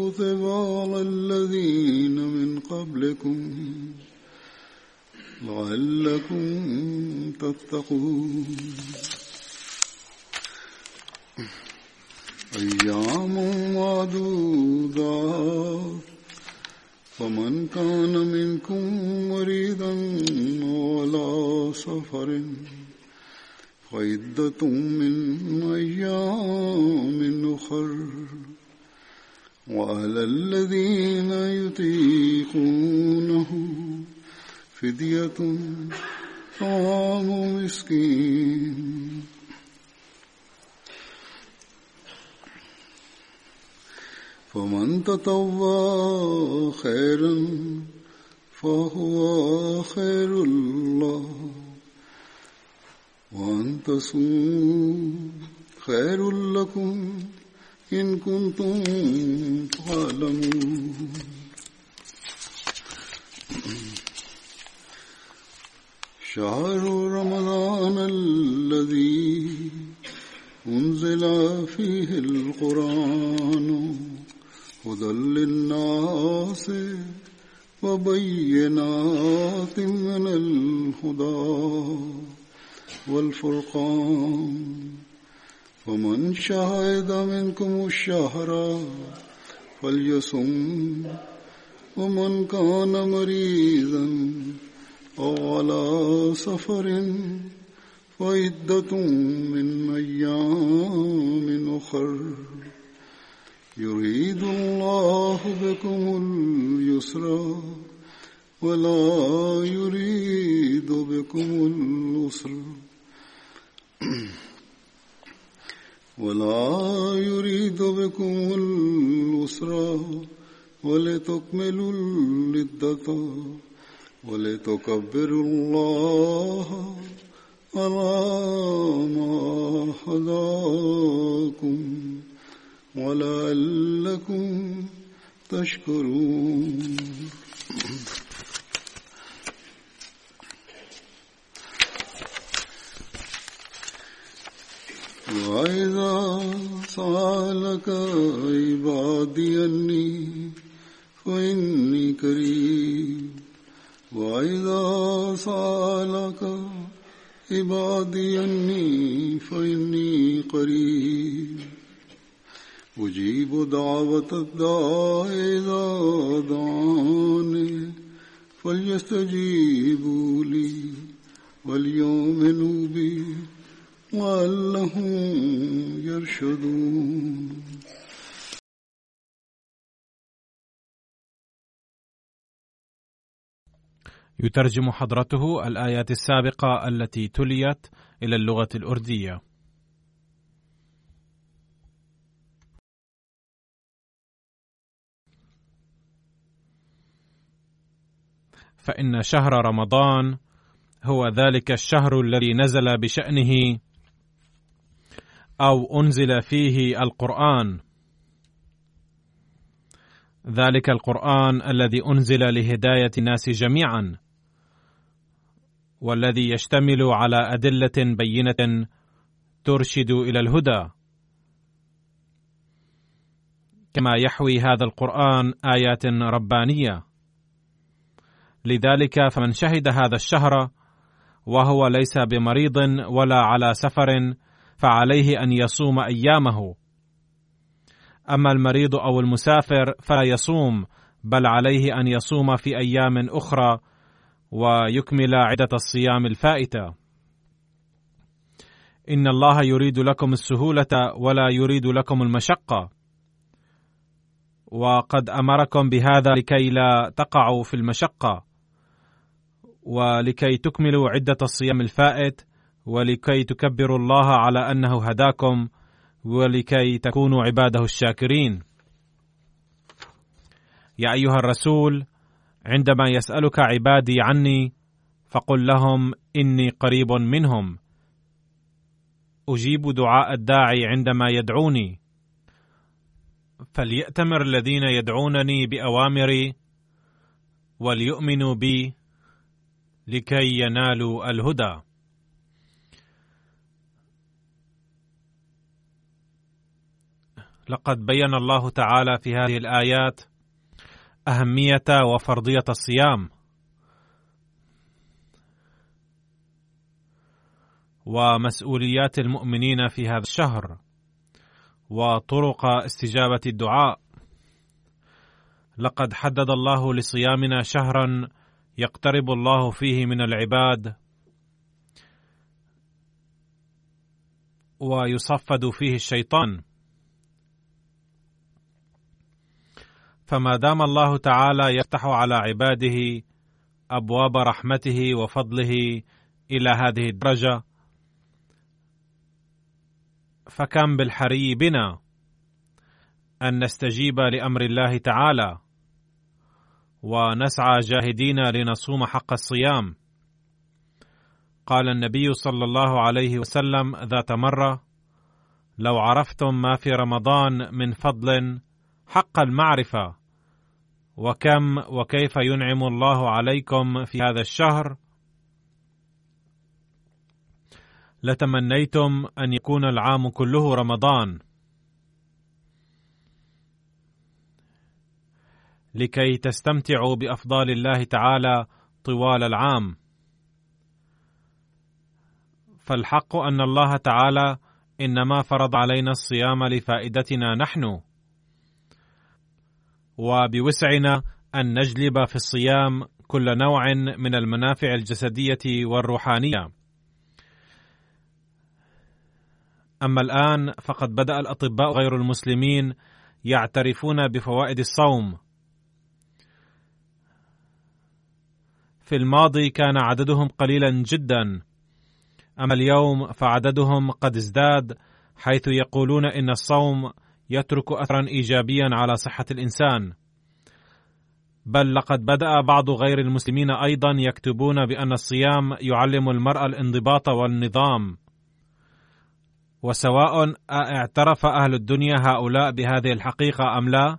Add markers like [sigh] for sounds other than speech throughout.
كتب على الذين من قبلكم لعلكم تتقون. أيام معدودات فمن كان منكم مريضا ولا سفر فعدة من أيام أخر. وعلى الذين يطيقونه فدية طعام مسكين. فمن تطوى خيرا فهو خير الله وأن تصوموا خير لكم إن كنتم تعلمون. شهر رمضان الذي أنزل فيه القرآن هدى للناس وبينات من الهدى والفرقان. ومن شهد منكم الشهر فليصم ومن كان مريضا أو على سفر فعدة من أيام أخر. يريد الله بكم اليسر ولا يريد بكم العسر. [clears throat] ولا يريد بكم العسر ولتكملوا العدة ولتكبروا الله على ما هداكم ولعلكم تشكرون. وإذا سألك عبادي أني فإني قريب. وإذا سألك عبادي أني فإني قريب. أجيب دعوة الداع إذا دعاني فليستجيبوا لي وليؤمنوا بي. لعلهم يرشدون يترجم حضرته الآيات السابقة التي تليت إلى اللغة الأردية. فإن شهر رمضان هو ذلك الشهر الذي نزل بشأنه أو أنزل فيه القرآن. ذلك القرآن الذي أنزل لهداية الناس جميعا والذي يشتمل على أدلة بينة ترشد إلى الهدى كما يحوي هذا القرآن آيات ربانية لذلك فمن شهد هذا الشهر وهو ليس بمريض ولا على سفر فعليه أن يصوم أيامه أما المريض أو المسافر فلا يصوم بل عليه أن يصوم في أيام أخرى ويكمل عدة الصيام الفائتة. إن الله يريد لكم السهولة ولا يريد لكم المشقة. وقد أمركم بهذا لكي لا تقعوا في المشقة، ولكي تكملوا عدة الصيام الفائت، ولكي تكبروا الله على أنه هداكم، ولكي تكونوا عباده الشاكرين. يا أيها الرسول عندما يسألك عبادي عني فقل لهم إني قريب منهم. أجيب دعاء الداعي عندما يدعوني. فليأتمر الذين يدعونني بأوامري وليؤمنوا بي لكي ينالوا الهدى. لقد بين الله تعالى في هذه الآيات أهمية وفرضية الصيام. ومسؤوليات المؤمنين في هذا الشهر. وطرق استجابة الدعاء. لقد حدد الله لصيامنا شهرا يقترب الله فيه من العباد. ويصفد فيه الشيطان. فما دام الله تعالى يفتح على عباده أبواب رحمته وفضله إلى هذه الدرجة فكم بالحري بنا أن نستجيب لأمر الله تعالى ونسعى جاهدين لنصوم حق الصيام. قال النبي صلى الله عليه وسلم ذات مرة لو عرفتم ما في رمضان من فضل حق المعرفة وكم وكيف ينعم الله عليكم في هذا الشهر؟ لتمنيتم أن يكون العام كله رمضان. لكي تستمتعوا بافضال الله تعالى طوال العام. فالحق أن الله تعالى إنما فرض علينا الصيام لفائدتنا نحن. وبوسعنا أن نجلب في الصيام كل نوع من المنافع الجسدية والروحانية. أما الآن فقد بدأ الأطباء غير المسلمين يعترفون بفوائد الصوم. في الماضي كان عددهم قليلا جدا. أما اليوم فعددهم قد ازداد حيث يقولون إن الصوم يترك اثرا ايجابيا على صحة الإنسان. بل لقد بدأ بعض غير المسلمين أيضا يكتبون بأن الصيام يعلم المراه الانضباط والنظام. وسواء اعترف أهل الدنيا هؤلاء بهذه الحقيقة أم لا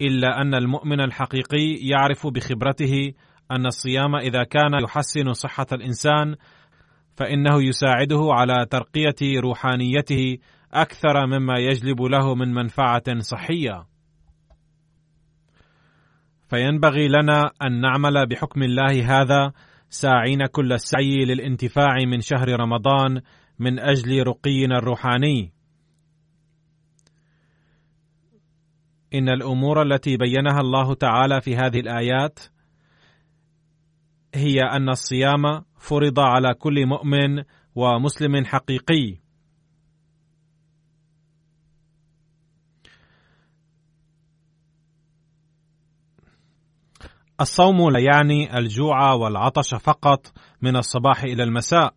إلا أن المؤمن الحقيقي يعرف بخبرته أن الصيام إذا كان يحسن صحة الإنسان فإنه يساعده على ترقية روحانيته أكثر مما يجلب له من منفعة صحية. فينبغي لنا أن نعمل بحكم الله هذا ساعين كل السعي للانتفاع من شهر رمضان من أجل رقينا الروحاني. إن الأمور التي بينها الله تعالى في هذه الآيات هي أن الصيام فرض على كل مؤمن ومسلم حقيقي. الصوم لا يعني الجوع والعطش فقط من الصباح إلى المساء.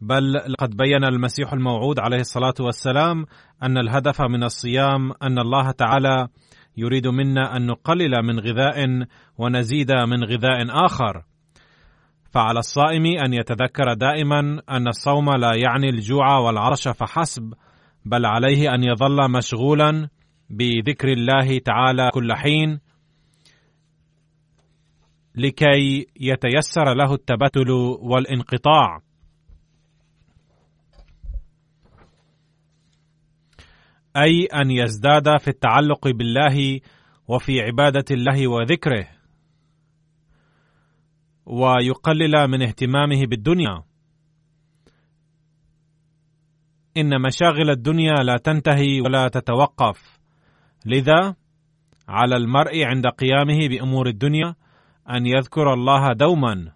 بل لقد بين المسيح الموعود عليه الصلاة والسلام أن الهدف من الصيام أن الله تعالى يريد منا أن نقلل من غذاء ونزيد من غذاء آخر. فعلى الصائم أن يتذكر دائما أن الصوم لا يعني الجوع والعرش فحسب بل عليه أن يظل مشغولا بذكر الله تعالى كل حين لكي يتيسر له التبتل والانقطاع. أي أن يزداد في التعلق بالله وفي عبادة الله وذكره ويقلل من اهتمامه بالدنيا. إن مشاغل الدنيا لا تنتهي ولا تتوقف. لذا على المرء عند قيامه بأمور الدنيا أن يذكر الله دوما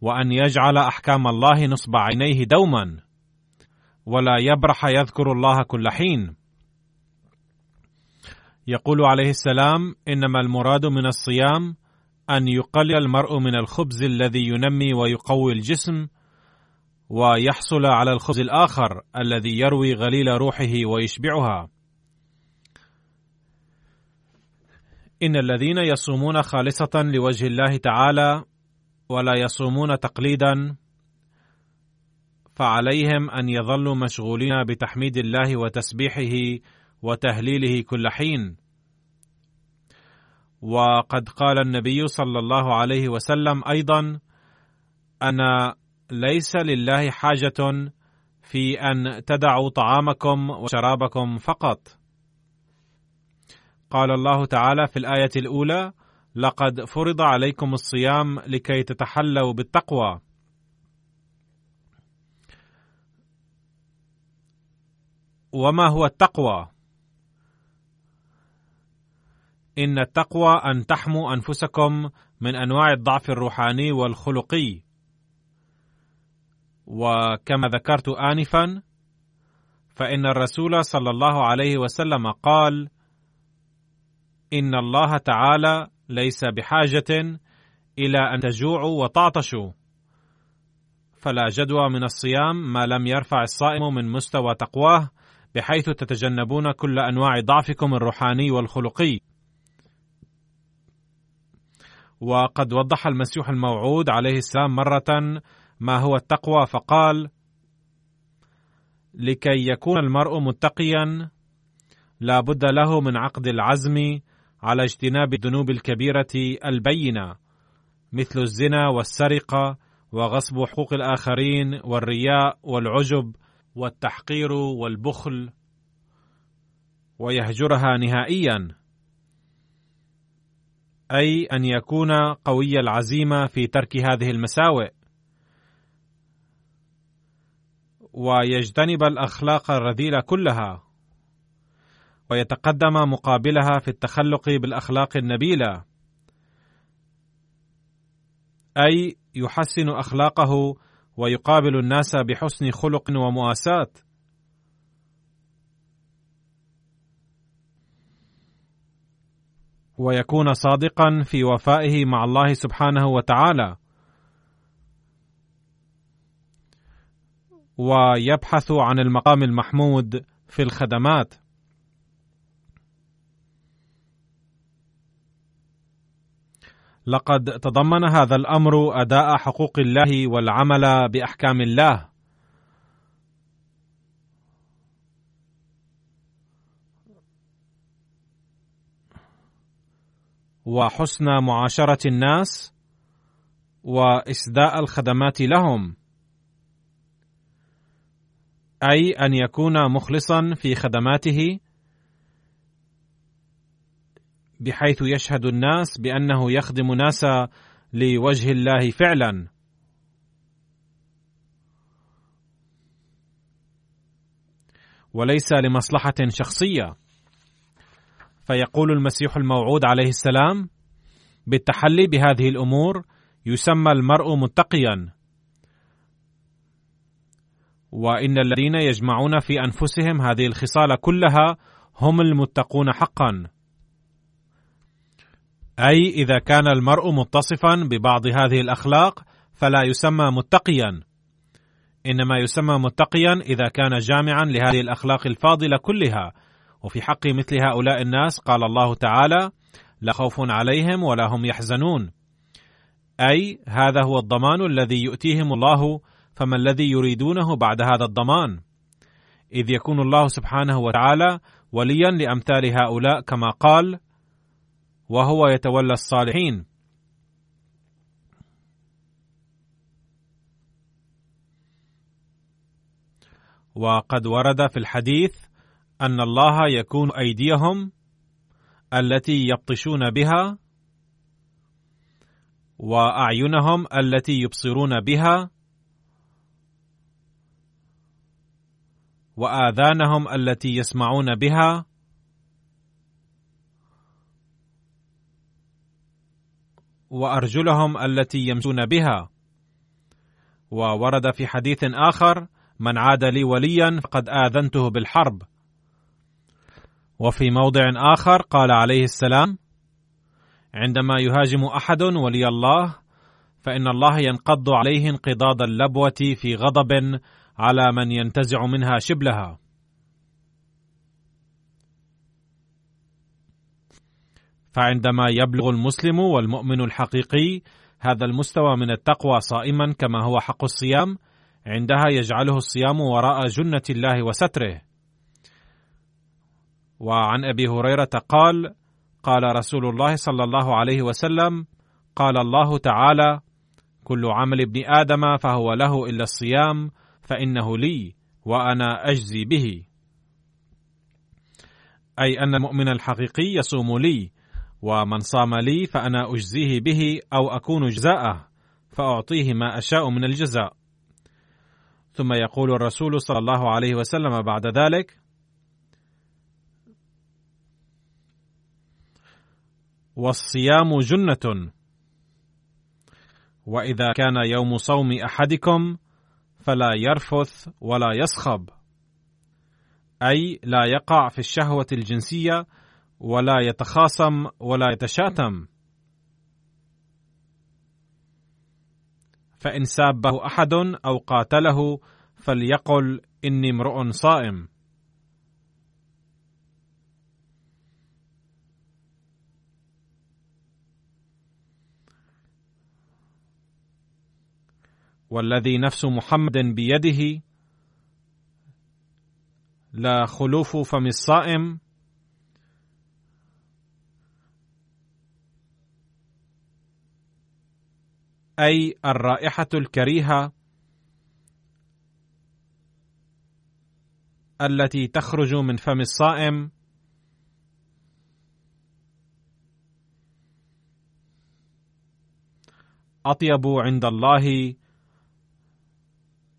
وأن يجعل أحكام الله نصب عينيه دوما ولا يبرح يذكر الله كل حين. يقول عليه السلام إنما المراد من الصيام أن يقلل المرء من الخبز الذي ينمي ويقوي الجسم ويحصل على الخبز الآخر الذي يروي غليل روحه ويشبعها. إن الذين يصومون خالصة لوجه الله تعالى ولا يصومون تقليدا فعليهم أن يظلوا مشغولين بتحميد الله وتسبيحه وتهليله كل حين. وقد قال النبي صلى الله عليه وسلم أيضا أنا ليس لله حاجة في أن تدعوا طعامكم وشرابكم فقط. قال الله تعالى في الآية الأولى لقد فرض عليكم الصيام لكي تتحلوا بالتقوى. وما هو التقوى؟ إن التقوى أن تحموا أنفسكم من أنواع الضعف الروحاني والخلقي. وكما ذكرت انفا فإن الرسول صلى الله عليه وسلم قال إن الله تعالى ليس بحاجة إلى أن تجوعوا وتعطشوا. فلا جدوى من الصيام ما لم يرفع الصائم من مستوى تقواه بحيث تتجنبون كل أنواع ضعفكم الروحاني والخلقي. وقد وضح المسيح الموعود عليه السلام مرة ما هو التقوى فقال لكي يكون المرء متقيا لا بد له من عقد العزم على اجتناب الذنوب الكبيرة البينة مثل الزنا والسرقة وغصب حقوق الآخرين والرياء والعجب والتحقير والبخل ويهجرها نهائيا. أي أن يكون قوي العزيمة في ترك هذه المساوئ. ويجتنب الأخلاق الرذيلة كلها. ويتقدم مقابلها في التخلق بالأخلاق النبيلة أي يحسن أخلاقه ويقابل الناس بحسن خلق ومؤاساة. ويكون صادقا في وفائه مع الله سبحانه وتعالى. ويبحث عن المقام المحمود في الخدمات. لقد تضمن هذا الأمر أداء حقوق الله والعمل بأحكام الله. وحسن معاشرة الناس واسداء الخدمات لهم. أي أن يكون مخلصا في خدماته بحيث يشهد الناس بأنه يخدم ناس لوجه الله فعلا. وليس لمصلحة شخصية. فيقول المسيح الموعود عليه السلام بالتحلي بهذه الأمور يسمى المرء متقيا. وإن الذين يجمعون في أنفسهم هذه الخصال كلها هم المتقون حقا. أي إذا كان المرء متصفا ببعض هذه الأخلاق فلا يسمى متقيا. إنما يسمى متقيا إذا كان جامعا لهذه الأخلاق الفاضلة كلها. وفي حق مثل هؤلاء الناس قال الله تعالى لا خوف عليهم ولا هم يحزنون أي هذا هو الضمان الذي يؤتيهم الله فما الذي يريدونه بعد هذا الضمان؟ إذ يكون الله سبحانه وتعالى وليا لأمثال هؤلاء كما قال وهو يتولى الصالحين. وقد ورد في الحديث أن الله يكون أيديهم التي يبطشون بها وأعينهم التي يبصرون بها وآذانهم التي يسمعون بها وأرجلهم التي يمشون بها. وورد في حديث آخر من عاد لي وليا فقد آذنته بالحرب. وفي موضع آخر قال عليه السلام عندما يهاجم أحد ولي الله فإن الله ينقض عليه انقضاض اللبوة في غضب على من ينتزع منها شبلها. فعندما يبلغ المسلم والمؤمن الحقيقي هذا المستوى من التقوى صائما كما هو حق الصيام عندها يجعله الصيام وراء جنة الله وستره. وعن أبي هريرة قال قال رسول الله صلى الله عليه وسلم قال الله تعالى كل عمل ابن آدم فهو له إلا الصيام فإنه لي وأنا أجزي به. أي أن المؤمن الحقيقي يصوم لي ومن صام لي فأنا أجزيه به أو أكون جزاءه فأعطيه ما أشاء من الجزاء. ثم يقول الرسول صلى الله عليه وسلم بعد ذلك والصيام جنة. وإذا كان يوم صوم أحدكم فلا يرفث ولا يصخب أي لا يقع في الشهوة الجنسية ولا يتخاصم ولا يتشاتم. فإن سابه أحد أو قاتله فليقل إني امرؤ صائم. والذي نفس محمد بيده لا خلوف فم الصائم. أي الرائحة الكريهة التي تخرج من فم الصائم. أطيب عند الله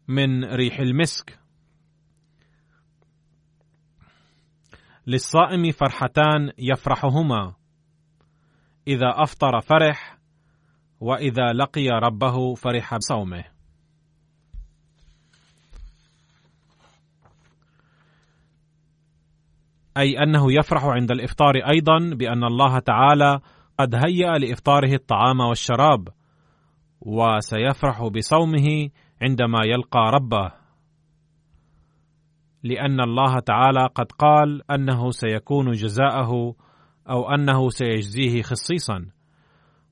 من ريح المسك. للصائم فرحتان يفرحهما. إذا أفطر فرح وإذا لقي ربه فرح بصومه. أي أنه يفرح عند الإفطار أيضا بأن الله تعالى قد هيأ لإفطاره الطعام والشراب وسيفرح بصومه عندما يلقى ربه. لأن الله تعالى قد قال أنه سيكون جزاءه أو أنه سيجزيه خصيصا.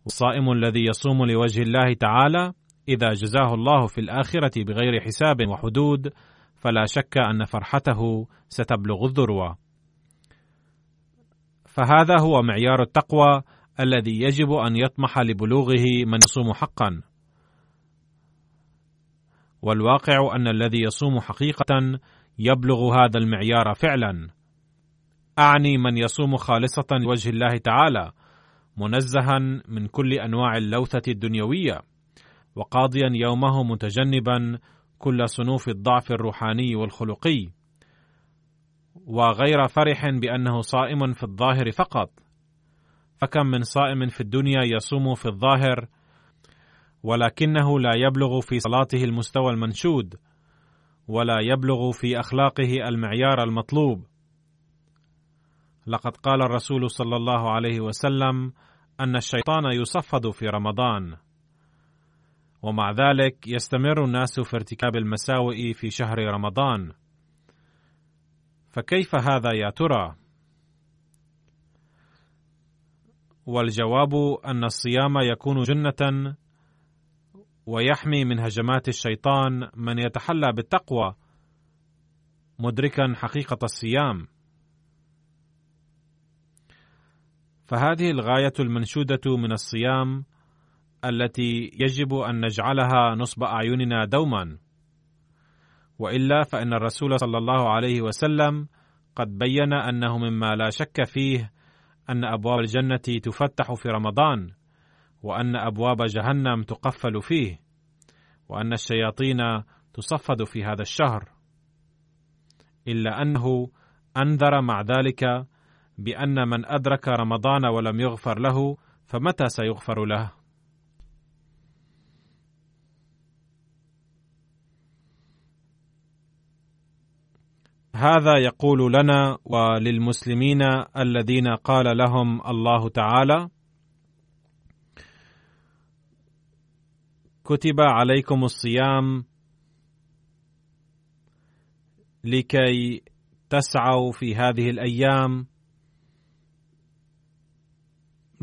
والصائم الذي يصوم لوجه الله تعالى إذا جزاه الله في الآخرة بغير حساب وحدود فلا شك أن فرحته ستبلغ الذروة. فهذا هو معيار التقوى الذي يجب أن يطمح لبلوغه من يصوم حقا. والواقع أن الذي يصوم حقيقة يبلغ هذا المعيار فعلا. أعني من يصوم خالصة لوجه الله تعالى منزها من كل أنواع اللوثة الدنيوية وقاضيا يومه متجنبا كل صنوف الضعف الروحاني والخلقي وغير فرح بأنه صائم في الظاهر فقط. فكم من صائم في الدنيا يصوم في الظاهر ولكنه لا يبلغ في صلاته المستوى المنشود ولا يبلغ في أخلاقه المعيار المطلوب. لقد قال الرسول صلى الله عليه وسلم أن الشيطان يصفد في رمضان. ومع ذلك يستمر الناس في ارتكاب المساوئ في شهر رمضان. فكيف هذا يا ترى؟ والجواب أن الصيام يكون جنة ويحمي من هجمات الشيطان من يتحلى بالتقوى مدركا حقيقة الصيام. فهذه الغاية المنشودة من الصيام التي يجب أن نجعلها نصب أعيننا دوما. وإلا فإن الرسول صلى الله عليه وسلم قد بين أنه مما لا شك فيه أن أبواب الجنة تفتح في رمضان وأن أبواب جهنم تقفل فيه وأن الشياطين تصفد في هذا الشهر. إلا أنه أنذر مع ذلك بأن من أدرك رمضان ولم يغفر له فمتى سيغفر له؟ هذا يقول لنا وللمسلمين الذين قال لهم الله تعالى كتب عليكم الصيام لكي تسعوا في هذه الأيام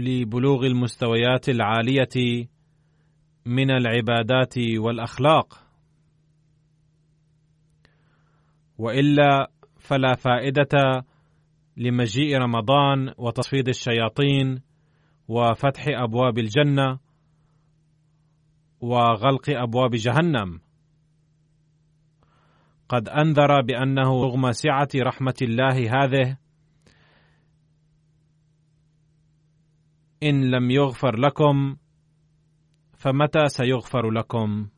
لبلوغ المستويات العالية من العبادات والأخلاق. وإلا فلا فائدة لمجيء رمضان وتصفيد الشياطين وفتح أبواب الجنة وغلق أبواب جهنم. قد أنذر بأنه رغم سعة رحمة الله هذه إن لم يغفر لكم فمتى سيغفر لكم؟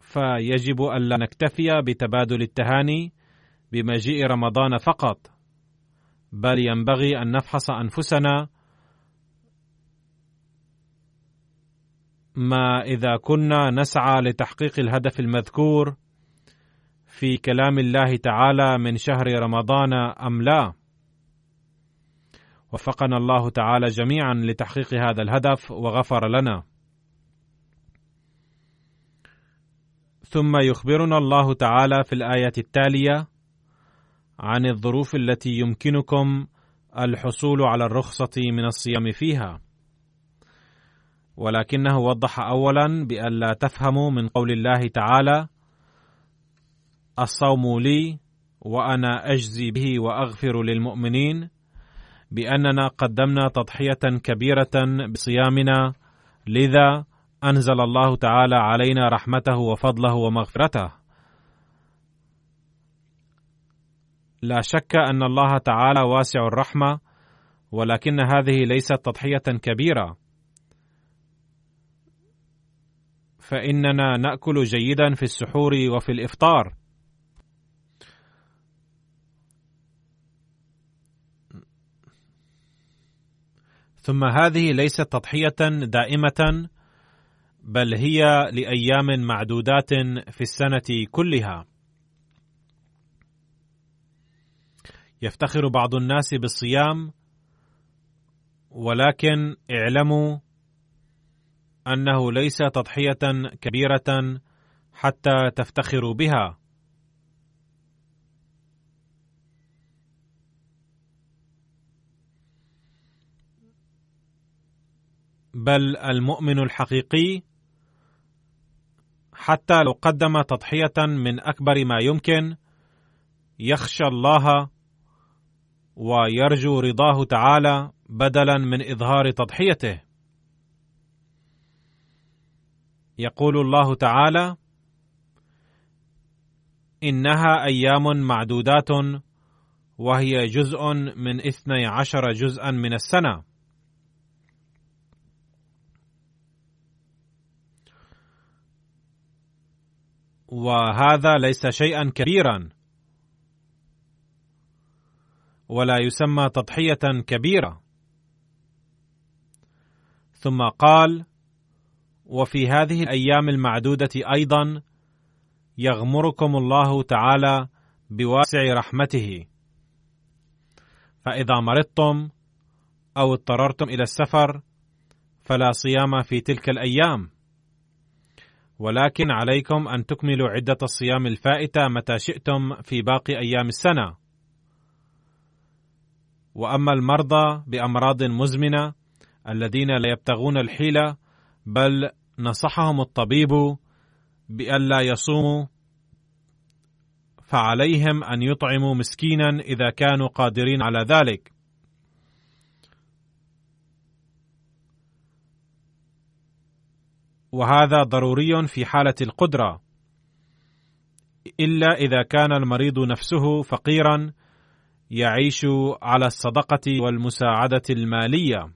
فيجب الا نكتفي بتبادل التهاني بمجيء رمضان فقط بل ينبغي أن نفحص أنفسنا ما إذا كنا نسعى لتحقيق الهدف المذكور في كلام الله تعالى من شهر رمضان أم لا. وفقنا الله تعالى جميعا لتحقيق هذا الهدف وغفر لنا. ثم يخبرنا الله تعالى في الايه التالية عن الظروف التي يمكنكم الحصول على الرخصة من الصيام فيها. ولكنه وضح اولا بأن لا تفهموا من قول الله تعالى الصوم لي وأنا أجزي به وأغفر للمؤمنين بأننا قدمنا تضحية كبيرة بصيامنا. لذا أنزل الله تعالى علينا رحمته وفضله ومغفرته. لا شك أن الله تعالى واسع الرحمة ولكن هذه ليست تضحية كبيرة. فإننا نأكل جيدا في السحور وفي الإفطار. ثم هذه ليست تضحية دائمة بل هي لأيام معدودات في السنة كلها. يفتخر بعض الناس بالصيام ولكن اعلموا أنه ليس تضحية كبيرة حتى تفتخروا بها. بل المؤمن الحقيقي حتى لو قدم تضحية من أكبر ما يمكن يخشى الله ويرجو رضاه تعالى بدلا من إظهار تضحيته. يقول الله تعالى إنها أيام معدودات وهي جزء من اثني عشر جزءا من السنة. وهذا ليس شيئا كبيرا. ولا يسمى تضحية كبيرة. ثم قال وفي هذه الأيام المعدودة أيضا يغمركم الله تعالى بواسع رحمته. فإذا مرضتم أو اضطررتم إلى السفر فلا صيام في تلك الأيام. ولكن عليكم أن تكملوا عدة الصيام الفائتة متى شئتم في باقي أيام السنة. وأما المرضى بأمراض مزمنة الذين لا يبتغون الحيلة بل نصحهم الطبيب بألا يصوموا فعليهم أن يطعموا مسكينا إذا كانوا قادرين على ذلك. وهذا ضروري في حالة القدرة. إلا إذا كان المريض نفسه فقيرا يعيش على الصدقة والمساعدة المالية.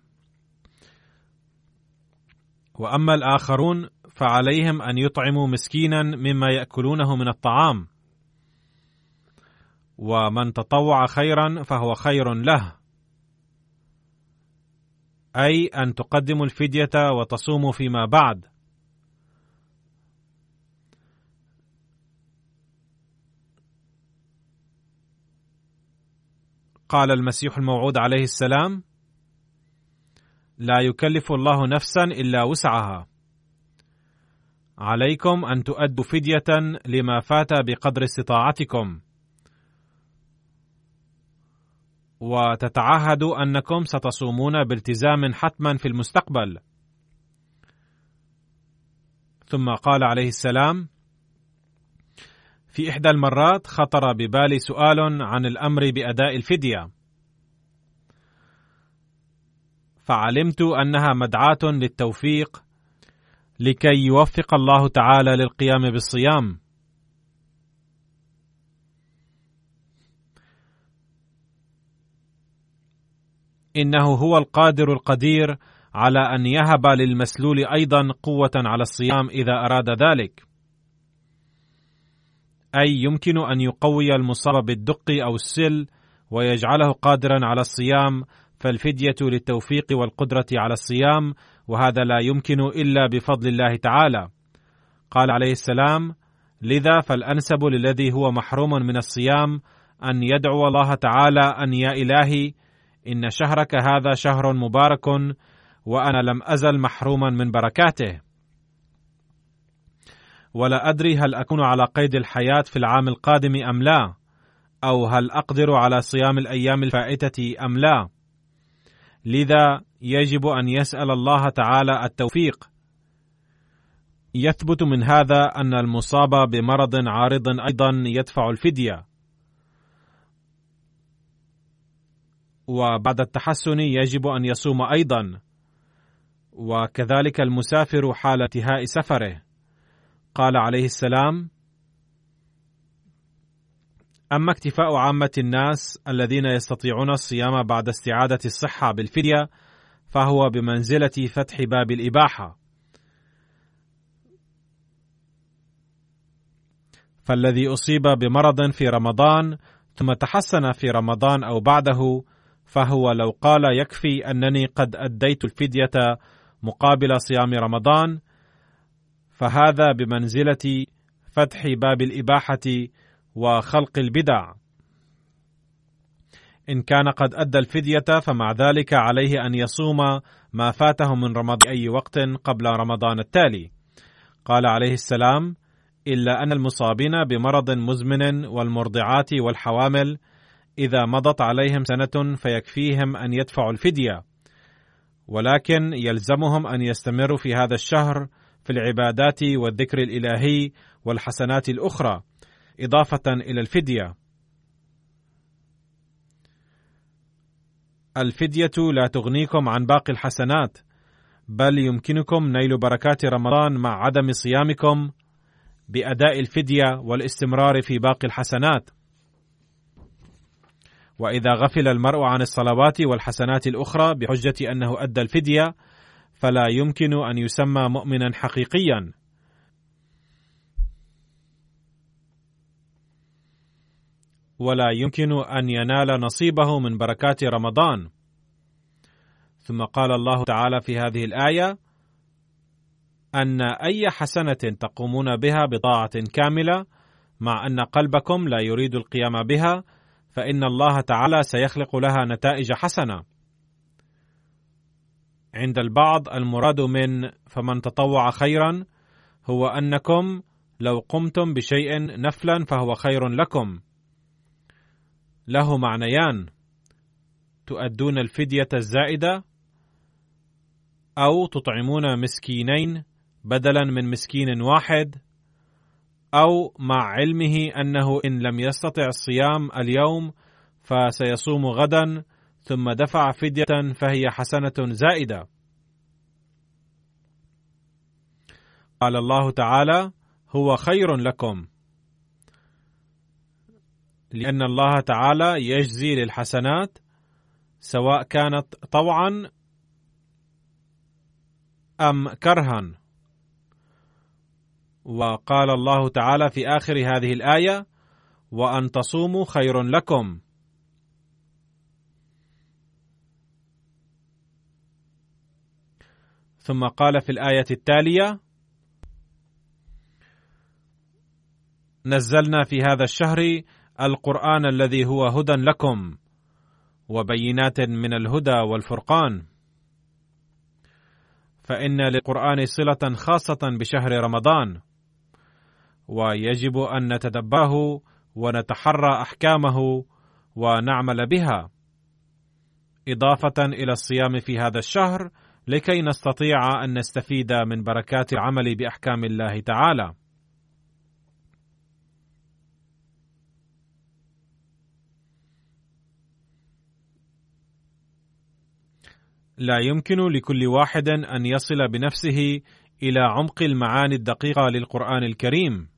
وأما الآخرون فعليهم أن يطعموا مسكينا مما يأكلونه من الطعام. ومن تطوع خيرا فهو خير له. أي أن تقدموا الفدية وتصوموا فيما بعد. قال المسيح الموعود عليه السلام لا يكلف الله نفسا إلا وسعها. عليكم أن تؤدوا فدية لما فات بقدر استطاعتكم. وتتعهدوا أنكم ستصومون بالتزام حتما في المستقبل. ثم قال عليه السلام في إحدى المرات خطر ببالي سؤال عن الأمر بأداء الفدية. فعلمت أنها مدعاة للتوفيق لكي يوفق الله تعالى للقيام بالصيام. إنه هو القادر القدير على أن يهب للمسلول أيضا قوة على الصيام إذا أراد ذلك. أي يمكن أن يقوي المصاب بالدق أو السل ويجعله قادرا على الصيام فالفدية للتوفيق والقدرة على الصيام وهذا لا يمكن إلا بفضل الله تعالى. قال عليه السلام لذا فالأنسب للذي هو محروم من الصيام أن يدعو الله تعالى أن يا إلهي إن شهرك هذا شهر مبارك وأنا لم أزل محروما من بركاته. ولا أدري هل أكون على قيد الحياة في العام القادم أم لا أو هل أقدر على صيام الأيام الفائتة أم لا. لذا يجب أن يسأل الله تعالى التوفيق. يثبت من هذا أن المصاب بمرض عارض أيضا يدفع الفدية. وبعد التحسن يجب أن يصوم أيضا. وكذلك المسافر حال انتهاء سفره. قال عليه السلام أما اكتفاء عامة الناس الذين يستطيعون الصيام بعد استعادة الصحة بالفدية فهو بمنزلة فتح باب الإباحة. فالذي أصيب بمرض في رمضان ثم تحسن في رمضان أو بعده فهو لو قال يكفي أنني قد أديت الفدية مقابل صيام رمضان فهذا بمنزلة فتح باب الإباحة وخلق البدع. إن كان قد أدى الفدية فمع ذلك عليه أن يصوم ما فاته من رمضان أي وقت قبل رمضان التالي. قال عليه السلام إلا أن المصابين بمرض مزمن والمرضعات والحوامل إذا مضت عليهم سنة فيكفيهم أن يدفعوا الفدية. ولكن يلزمهم أن يستمروا في هذا الشهر في العبادات والذكر الإلهي والحسنات الأخرى إضافة إلى الفدية. الفدية لا تغنيكم عن باقي الحسنات، بل يمكنكم نيل بركات رمضان مع عدم صيامكم بأداء الفدية والاستمرار في باقي الحسنات. وإذا غفل المرء عن الصلوات والحسنات الأخرى بحجة أنه أدى الفدية، فلا يمكن أن يسمى مؤمنا حقيقيا. ولا يمكن أن ينال نصيبه من بركات رمضان ثم قال الله تعالى في هذه الآية أن أي حسنة تقومون بها بطاعة كاملة مع أن قلبكم لا يريد القيام بها فإن الله تعالى سيخلق لها نتائج حسنة عند البعض المراد من فمن تطوع خيرا هو أنكم لو قمتم بشيء نفلا فهو خير لكم. له معنيان. تؤدون الفدية الزائدة أو تطعمون مسكينين بدلا من مسكين واحد أو مع علمه أنه إن لم يستطع الصيام اليوم فسيصوم غدا ثم دفع فدية فهي حسنة زائدة. قال الله تعالى هو خير لكم. لأن الله تعالى يجزي للحسنات سواء كانت طوعا أم كرها. وقال الله تعالى في آخر هذه الآية وأن تصوموا خير لكم. ثم قال في الآية التالية نزلنا في هذا الشهر القرآن الذي هو هدى لكم وبينات من الهدى والفرقان. فإن للقرآن صلة خاصة بشهر رمضان ويجب أن نتدبره ونتحرى أحكامه ونعمل بها. إضافة إلى الصيام في هذا الشهر لكي نستطيع أن نستفيد من بركات العمل بأحكام الله تعالى. لا يمكن لكل واحد أن يصل بنفسه إلى عمق المعاني الدقيقة للقرآن الكريم.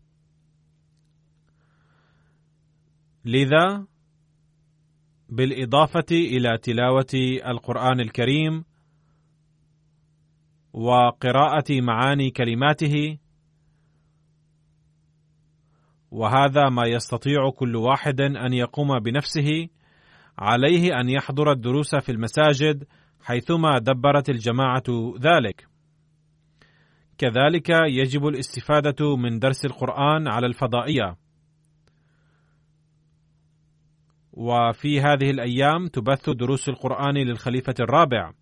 لذا بالإضافة إلى تلاوة القرآن الكريم وقراءة معاني كلماته. وهذا ما يستطيع كل واحد أن يقوم بنفسه. عليه أن يحضر الدروس في المساجد حيثما دبرت الجماعة ذلك. كذلك يجب الاستفادة من درس القرآن على الفضائية. وفي هذه الأيام تبث دروس القرآن للخليفة الرابع.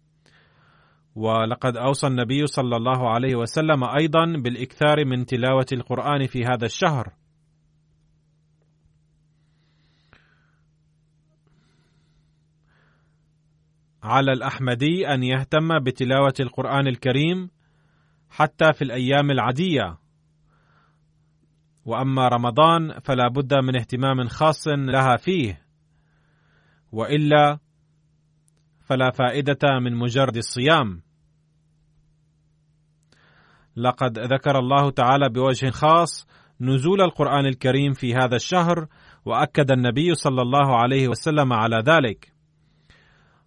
ولقد أوصى النبي صلى الله عليه وسلم أيضا بالإكثار من تلاوة القرآن في هذا الشهر. على الأحمدي أن يهتم بتلاوة القرآن الكريم حتى في الأيام العادية. وأما رمضان فلا بد من اهتمام خاص لها فيه. وإلا فلا فائدة من مجرد الصيام. لقد ذكر الله تعالى بوجه خاص نزول القرآن الكريم في هذا الشهر وأكد النبي صلى الله عليه وسلم على ذلك.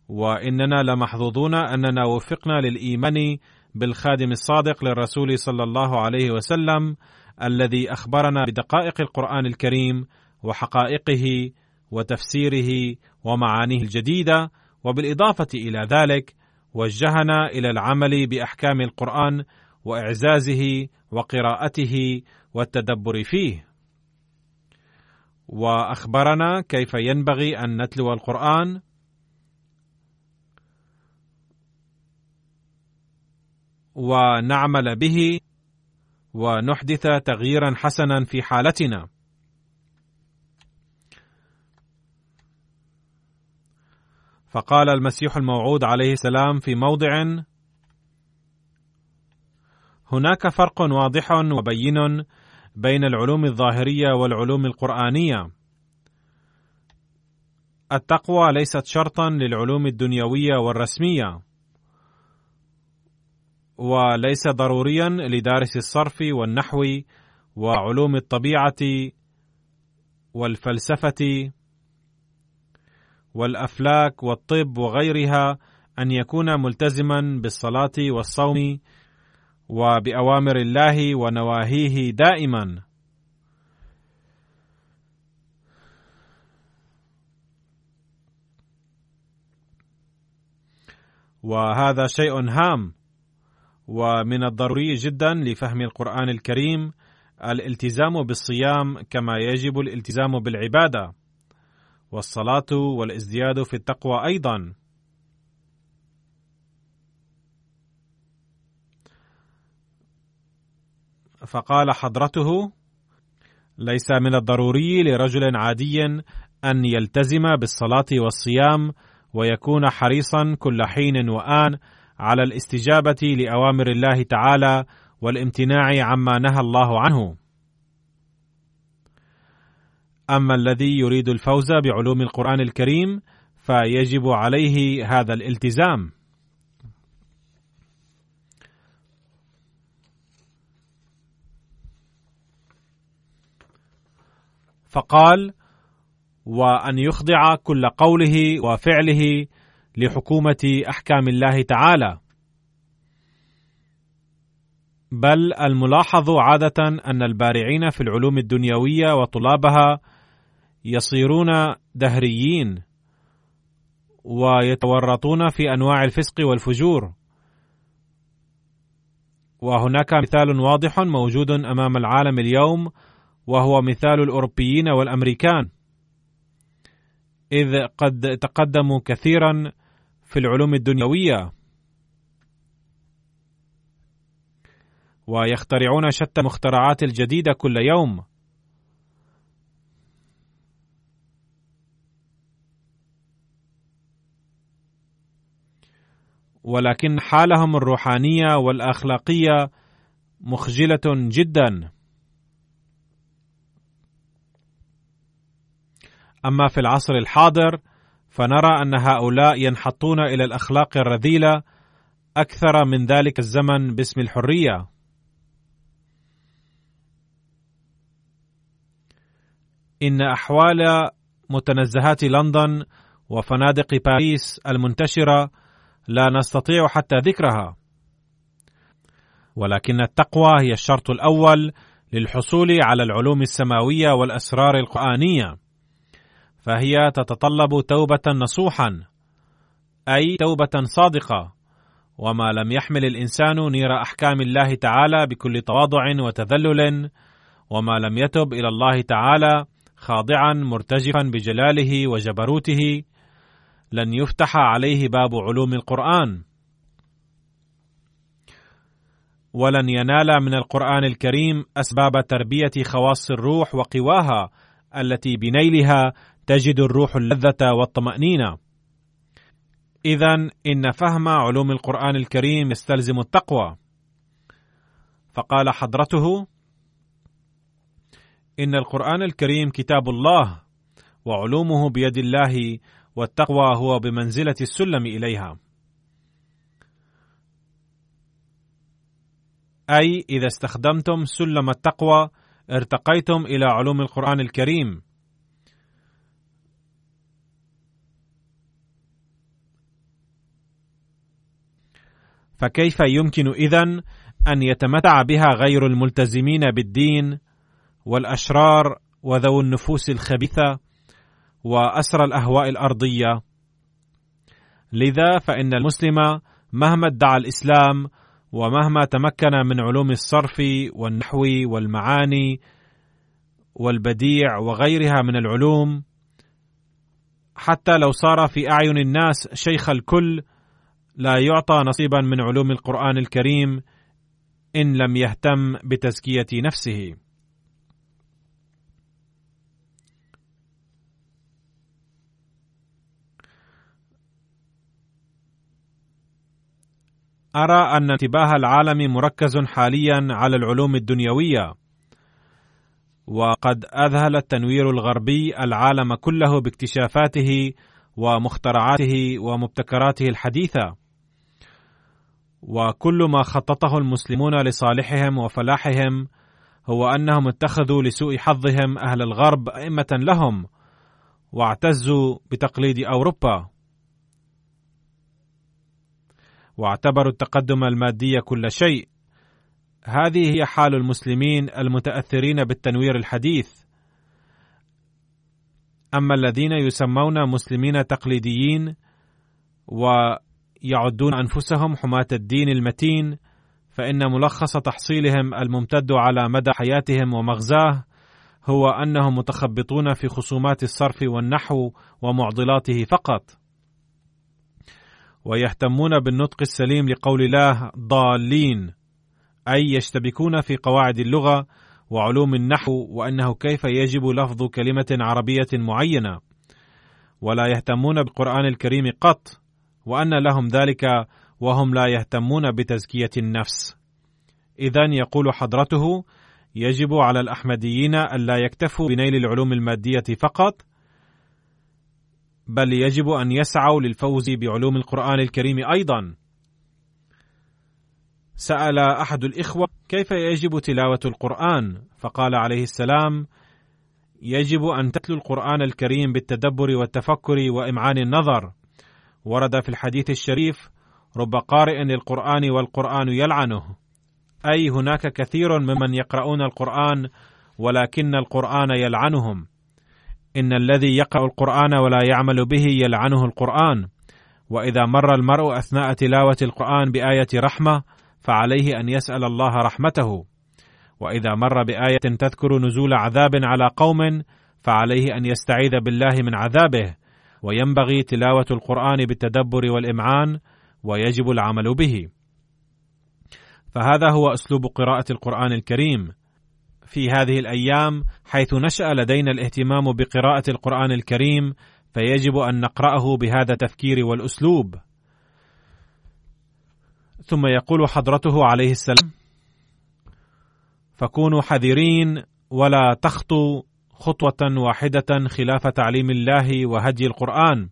وإننا لمحظوظون أننا وفقنا للإيمان بالخادم الصادق للرسول صلى الله عليه وسلم الذي أخبرنا بدقائق القرآن الكريم وحقائقه وتفسيره ومعانيه الجديدة وبالإضافة إلى ذلك وجهنا إلى العمل بأحكام القرآن وإعزازه وقراءته والتدبر فيه. وأخبرنا كيف ينبغي أن نتلو القرآن. ونعمل به. ونحدث تغييرا حسنا في حالتنا. فقال المسيح الموعود عليه السلام في موضع هناك فرق واضح وبين بين العلوم الظاهرية والعلوم القرآنية. التقوى ليست شرطا للعلوم الدنيوية والرسمية وليس ضروريا لدارس الصرف والنحو وعلوم الطبيعة والفلسفة والأفلاك والطب وغيرها أن يكون ملتزما بالصلاة والصوم وبأوامر الله ونواهيه دائما. وهذا شيء هام ومن الضروري جدا لفهم القرآن الكريم الالتزام بالصيام كما يجب الالتزام بالعبادة. والصلاة والازدياد في التقوى أيضا. فقال حضرته ليس من الضروري لرجل عادي أن يلتزم بالصلاة والصيام ويكون حريصا كل حين وآن على الاستجابة لأوامر الله تعالى والامتناع عما نهى الله عنه. أما الذي يريد الفوز بعلوم القرآن الكريم فيجب عليه هذا الالتزام. فقال وأن يخضع كل قوله وفعله لحكومة أحكام الله تعالى. بل الملاحظ عادة أن البارعين في العلوم الدنيوية وطلابها يصيرون دهريين ويتورطون في أنواع الفسق والفجور. وهناك مثال واضح موجود أمام العالم اليوم وهو مثال الأوروبيين والأمريكان. إذ قد تقدموا كثيرا في العلوم الدنيوية. ويخترعون شتى المخترعات الجديدة كل يوم. ولكن حالهم الروحانية والأخلاقية مخجلة جدا. أما في العصر الحاضر فنرى أن هؤلاء ينحطون إلى الأخلاق الرذيلة أكثر من ذلك الزمن باسم الحرية. إن أحوال متنزهات لندن وفنادق باريس المنتشرة لا نستطيع حتى ذكرها. ولكن التقوى هي الشرط الأول للحصول على العلوم السماوية والأسرار القرآنية فهي تتطلب توبة نصوحا أي توبة صادقة وما لم يحمل الإنسان نير أحكام الله تعالى بكل تواضع وتذلل وما لم يتب إلى الله تعالى خاضعا مرتجفا بجلاله وجبروته لن يفتح عليه باب علوم القرآن. ولن ينال من القرآن الكريم أسباب تربية خواص الروح وقواها التي بنيلها تجد الروح اللذة والطمأنينة. اذا إن فهم علوم القرآن الكريم يستلزم التقوى. فقال حضرته إن القرآن الكريم كتاب الله وعلومه بيد الله والتقوى هو بمنزلة السلم إليها. أي إذا استخدمتم سلم التقوى ارتقيتم إلى علوم القرآن الكريم. فكيف يمكن إذن أن يتمتع بها غير الملتزمين بالدين والأشرار وذوو النفوس الخبيثة؟ وأسرى الأهواء الأرضية. لذا فإن المسلم مهما ادعى الإسلام ومهما تمكن من علوم الصرف والنحو والمعاني والبديع وغيرها من العلوم حتى لو صار في أعين الناس شيخ الكل لا يعطى نصيبا من علوم القرآن الكريم إن لم يهتم بتزكية نفسه. أرى أن انتباه العالم مركز حاليا على العلوم الدنيوية. وقد أذهل التنوير الغربي العالم كله باكتشافاته ومخترعاته ومبتكراته الحديثة. وكل ما خططه المسلمون لصالحهم وفلاحهم هو أنهم اتخذوا لسوء حظهم أهل الغرب أئمة لهم واعتزوا بتقليد أوروبا. واعتبروا التقدم المادي كل شيء. هذه هي حال المسلمين المتأثرين بالتنوير الحديث. أما الذين يسمون مسلمين تقليديين ويعدون أنفسهم حماة الدين المتين فإن ملخص تحصيلهم الممتد على مدى حياتهم ومغزاه هو أنهم متخبطون في خصومات الصرف والنحو ومعضلاته فقط. ويهتمون بالنطق السليم لقول الله ضالين أي يشتبكون في قواعد اللغة وعلوم النحو وأنه كيف يجب لفظ كلمة عربية معينة. ولا يهتمون بالقرآن الكريم قط وأن لهم ذلك وهم لا يهتمون بتزكية النفس. اذا يقول حضرته يجب على الأحمديين ألا يكتفوا بنيل العلوم المادية فقط بل يجب أن يسعوا للفوز بعلوم القرآن الكريم أيضا. سأل أحد الإخوة كيف يجب تلاوة القرآن؟ فقال عليه السلام يجب أن تتلو القرآن الكريم بالتدبر والتفكر وإمعان النظر. ورد في الحديث الشريف رب قارئ للقرآن والقرآن يلعنه. أي هناك كثير ممن يقرؤون القرآن ولكن القرآن يلعنهم. إن الذي يقرأ القرآن ولا يعمل به يلعنه القرآن. وإذا مر المرء أثناء تلاوة القرآن بآية رحمة فعليه أن يسأل الله رحمته. وإذا مر بآية تذكر نزول عذاب على قوم فعليه أن يستعيذ بالله من عذابه. وينبغي تلاوة القرآن بالتدبر والإمعان ويجب العمل به. فهذا هو أسلوب قراءة القرآن الكريم. في هذه الأيام حيث نشأ لدينا الاهتمام بقراءة القرآن الكريم فيجب أن نقرأه بهذا التفكير والأسلوب. ثم يقول حضرته عليه السلام فكونوا حذرين ولا تخطوا خطوة واحدة خلاف تعليم الله وهدي القرآن.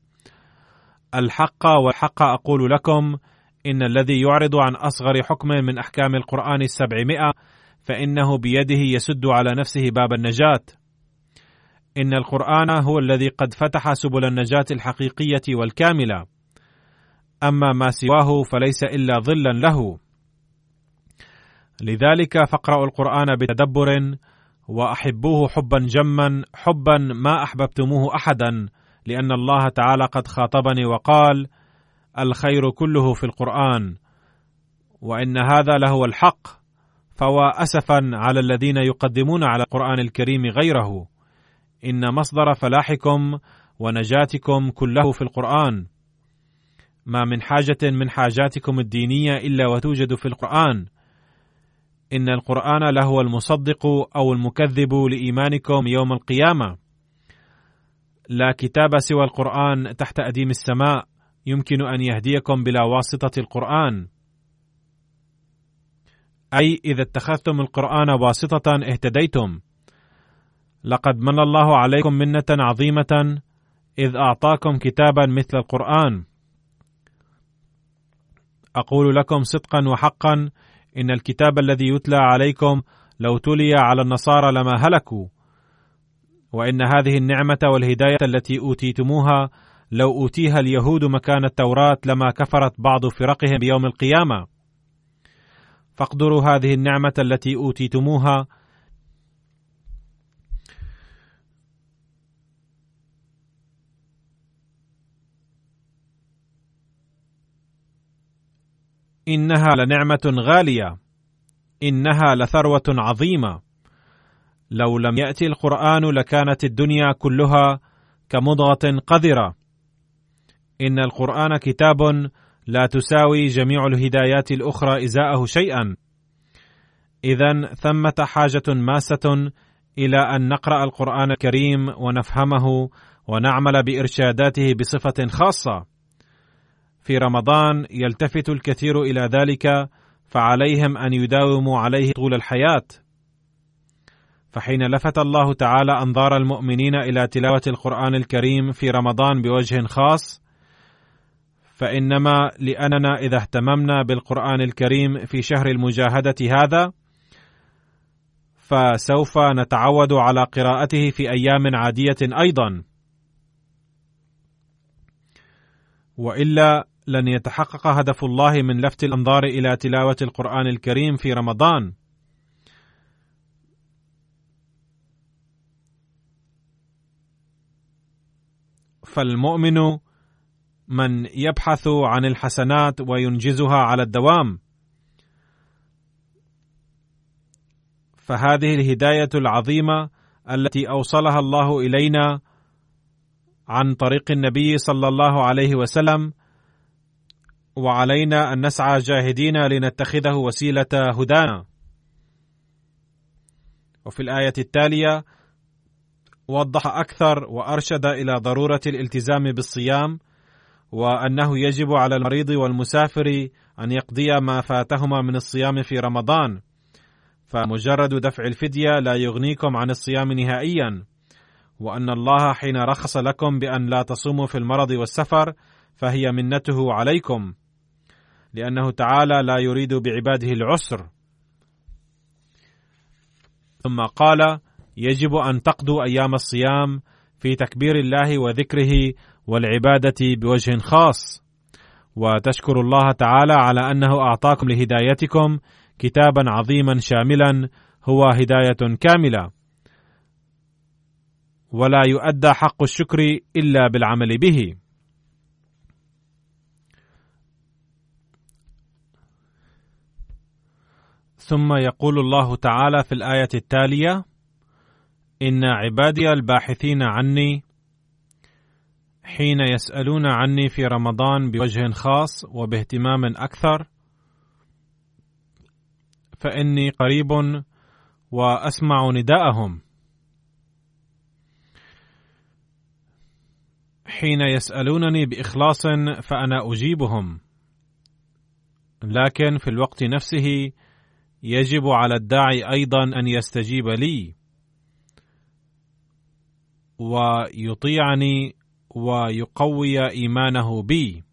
الحق والحق أقول لكم إن الذي يعرض عن أصغر حكم من أحكام القرآن السبعمائة فإنه بيده يسد على نفسه باب النجاة. إن القرآن هو الذي قد فتح سبل النجاة الحقيقية والكاملة. أما ما سواه فليس إلا ظلا له. لذلك فاقرأوا القرآن بتدبر وأحبوه حبا جما حبا ما أحببتموه أحدا لأن الله تعالى قد خاطبني وقال: الخير كله في القرآن وإن هذا لهو الحق. فهو أسفا على الذين يقدمون على القرآن الكريم غيره. إن مصدر فلاحكم ونجاتكم كله في القرآن. ما من حاجة من حاجاتكم الدينية إلا وتوجد في القرآن. إن القرآن لهو المصدق أو المكذب لإيمانكم يوم القيامة. لا كتاب سوى القرآن تحت أديم السماء. يمكن أن يهديكم بلا واسطة القرآن. أي إذا اتخذتم القرآن واسطة اهتديتم. لقد من الله عليكم منة عظيمة إذ أعطاكم كتابا مثل القرآن. أقول لكم صدقا وحقا إن الكتاب الذي يتلى عليكم لو تلي على النصارى لما هلكوا. وإن هذه النعمة والهداية التي أوتيتموها لو أوتيها اليهود مكان التوراة لما كفرت بعض فرقهم بيوم القيامة. فاقدروا هذه النعمة التي أوتيتموها. إنها لنعمة غالية. إنها لثروة عظيمة. لو لم ياتي القرآن لكانت الدنيا كلها كمضغة قذرة. إن القرآن كتاب لا تساوي جميع الهدايات الأخرى إزاءه شيئا. اذا ثمة حاجة ماسة إلى أن نقرأ القرآن الكريم ونفهمه ونعمل بإرشاداته بصفة خاصة. في رمضان يلتفت الكثير إلى ذلك فعليهم أن يداوموا عليه طول الحياة. فحين لفت الله تعالى أنظار المؤمنين إلى تلاوة القرآن الكريم في رمضان بوجه خاص فإنما لأننا إذا اهتممنا بالقرآن الكريم في شهر المجاهدة هذا فسوف نتعود على قراءته في أيام عادية أيضا. وإلا لن يتحقق هدف الله من لفت الأنظار إلى تلاوة القرآن الكريم في رمضان. فالمؤمن من يبحث عن الحسنات وينجزها على الدوام. فهذه الهداية العظيمة التي أوصلها الله إلينا عن طريق النبي صلى الله عليه وسلم وعلينا أن نسعى جاهدين لنتخذه وسيلة هدانا. وفي الآية التالية وضح أكثر وأرشد إلى ضرورة الالتزام بالصيام وأنه يجب على المريض والمسافر أن يقضي ما فاتهما من الصيام في رمضان. فمجرد دفع الفدية لا يغنيكم عن الصيام نهائيا. وأن الله حين رخص لكم بأن لا تصوموا في المرض والسفر فهي منته عليكم. لأنه تعالى لا يريد بعباده العسر. ثم قال يجب أن تقضوا أيام الصيام في تكبير الله وذكره والعبادة بوجه خاص. وتشكر الله تعالى على أنه أعطاكم لهدايتكم كتابا عظيما شاملا هو هداية كاملة. ولا يؤدى حق الشكر إلا بالعمل به. ثم يقول الله تعالى في الآية التالية إن عبادي الباحثين عني حين يسألون عني في رمضان بوجه خاص وباهتمام أكثر فإني قريب وأسمع نداءهم. حين يسألونني بإخلاص فأنا أجيبهم. لكن في الوقت نفسه يجب على الداعي أيضا أن يستجيب لي ويطيعني ويقوي إيمانه بي.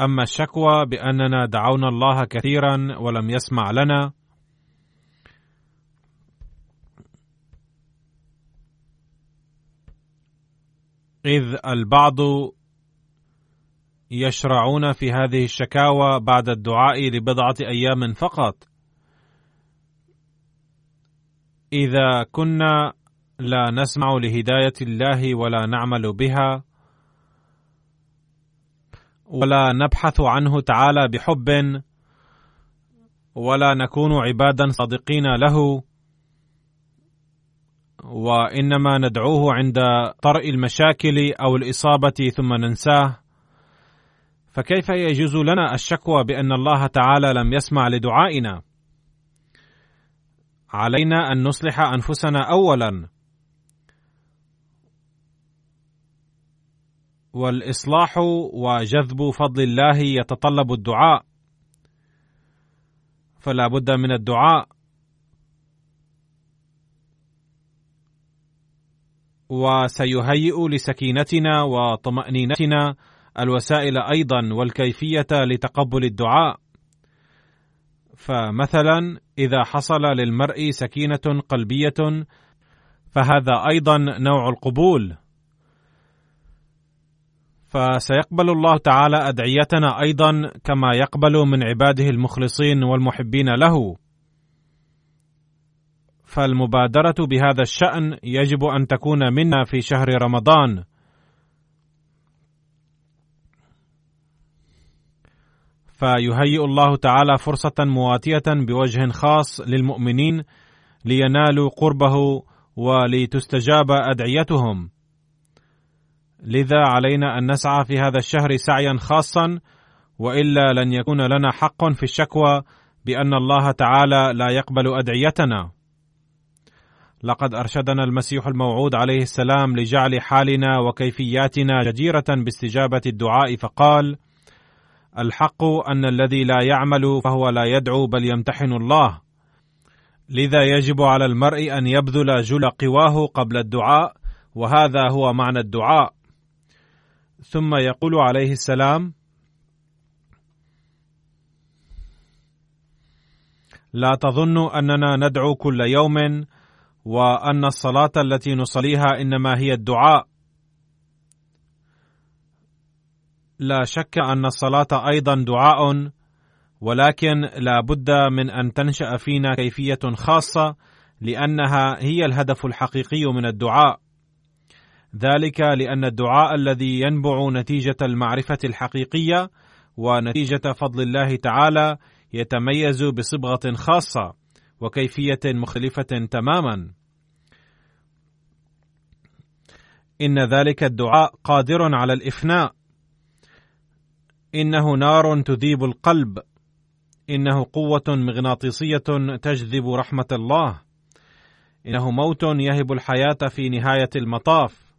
أما الشكوى بأننا دعونا الله كثيرا ولم يسمع لنا إذ البعض يشرعون في هذه الشكاوى بعد الدعاء لبضعة أيام فقط. إذا كنا لا نسمع لهداية الله ولا نعمل بها ولا نبحث عنه تعالى بحب ولا نكون عبادا صادقين له وإنما ندعوه عند طرء المشاكل أو الإصابة ثم ننساه فكيف يجوز لنا الشكوى بأن الله تعالى لم يسمع لدعائنا؟ علينا أن نصلح أنفسنا اولا. والإصلاح وجذب فضل الله يتطلب الدعاء. فلا بد من الدعاء. وسيهيئ لسكينتنا وطمأنينتنا الوسائل أيضا والكيفية لتقبل الدعاء. فمثلا إذا حصل للمرء سكينة قلبية فهذا أيضا نوع القبول. فسيقبل الله تعالى أدعيتنا أيضا كما يقبل من عباده المخلصين والمحبين له. فالمبادرة بهذا الشأن يجب أن تكون منا في شهر رمضان. فيهيئ الله تعالى فرصة مواتية بوجه خاص للمؤمنين لينالوا قربه ولتستجاب أدعيتهم. لذا علينا أن نسعى في هذا الشهر سعيا خاصا وإلا لن يكون لنا حق في الشكوى بأن الله تعالى لا يقبل أدعيتنا. لقد أرشدنا المسيح الموعود عليه السلام لجعل حالنا وكيفياتنا جديرة باستجابة الدعاء فقال الحق أن الذي لا يعمل فهو لا يدعو بل يمتحن الله. لذا يجب على المرء أن يبذل جل قواه قبل الدعاء وهذا هو معنى الدعاء. ثم يقول عليه السلام لا تظنوا أننا ندعو كل يوم وأن الصلاة التي نصليها إنما هي الدعاء. لا شك أن الصلاة أيضا دعاء ولكن لا بد من أن تنشأ فينا كيفية خاصة لأنها هي الهدف الحقيقي من الدعاء. ذلك لأن الدعاء الذي ينبع نتيجة المعرفة الحقيقية ونتيجة فضل الله تعالى يتميز بصبغة خاصة وكيفية مختلفة تماما. إن ذلك الدعاء قادر على الإفناء. إنه نار تذيب القلب. إنه قوة مغناطيسية تجذب رحمة الله. إنه موت يهب الحياة في نهاية المطاف.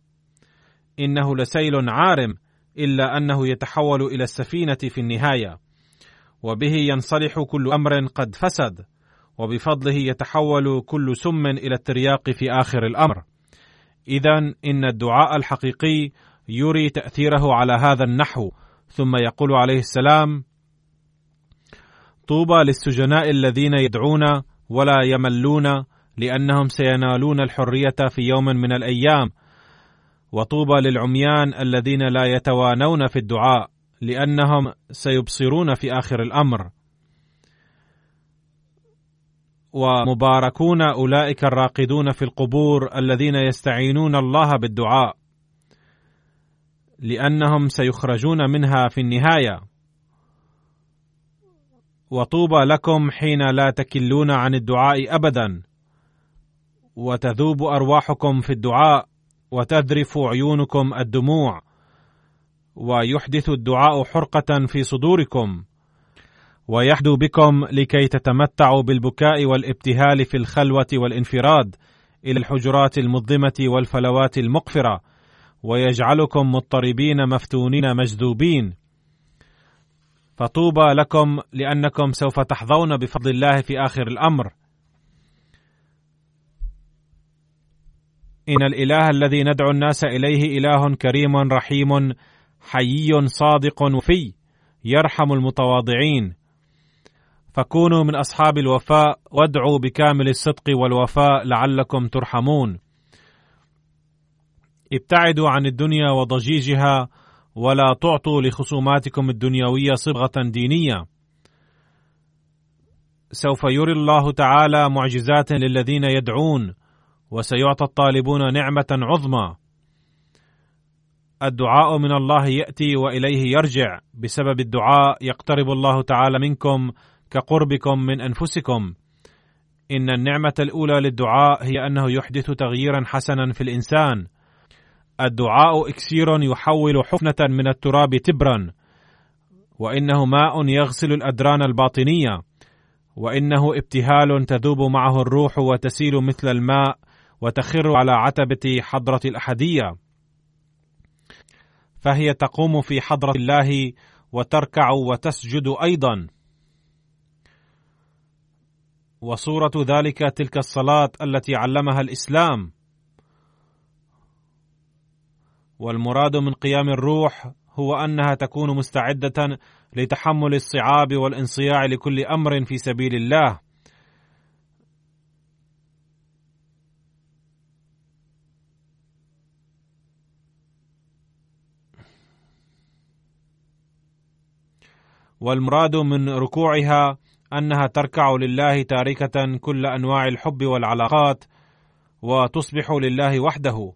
إنه لسيل عارم إلا أنه يتحول إلى السفينة في النهاية. وبه ينصلح كل أمر قد فسد. وبفضله يتحول كل سم إلى الترياق في آخر الأمر. اذا إن الدعاء الحقيقي يري تأثيره على هذا النحو. ثم يقول عليه السلام طوبى للسجناء الذين يدعون ولا يملون لأنهم سينالون الحرية في يوم من الأيام وطوبى للعميان الذين لا يتوانون في الدعاء لأنهم سيبصرون في آخر الأمر. ومباركون أولئك الراقدون في القبور الذين يستعينون الله بالدعاء. لأنهم سيخرجون منها في النهاية. وطوبى لكم حين لا تكلون عن الدعاء ابدا. وتذوب أرواحكم في الدعاء وتذرف عيونكم الدموع. ويحدث الدعاء حرقة في صدوركم. ويحدو بكم لكي تتمتعوا بالبكاء والابتهال في الخلوة والانفراد إلى الحجرات المظلمة والفلوات المقفرة. ويجعلكم مضطربين مفتونين مجذوبين. فطوبى لكم لأنكم سوف تحظون بفضل الله في آخر الأمر. إن الإله الذي ندعو الناس إليه إله كريم رحيم حيي صادق وفي يرحم المتواضعين. فكونوا من أصحاب الوفاء وادعوا بكامل الصدق والوفاء لعلكم ترحمون. ابتعدوا عن الدنيا وضجيجها ولا تعطوا لخصوماتكم الدنيوية صبغة دينية. سوف يري الله تعالى معجزات للذين يدعون وسيعطى الطالبون نعمة عظمى. الدعاء من الله يأتي وإليه يرجع بسبب الدعاء يقترب الله تعالى منكم كقربكم من أنفسكم. إن النعمة الأولى للدعاء هي أنه يحدث تغييرا حسنا في الإنسان. الدعاء اكسير يحول حفنة من التراب تبرا وإنه ماء يغسل الأدران الباطنية وإنه ابتهال تذوب معه الروح وتسيل مثل الماء وتخر على عتبة حضرة الأحدية. فهي تقوم في حضرة الله وتركع وتسجد أيضا. وصورة ذلك تلك الصلاة التي علمها الإسلام. والمراد من قيام الروح هو أنها تكون مستعدة لتحمل الصعاب والانصياع لكل أمر في سبيل الله. والمراد من ركوعها أنها تركع لله تاركة كل أنواع الحب والعلاقات وتصبح لله وحده.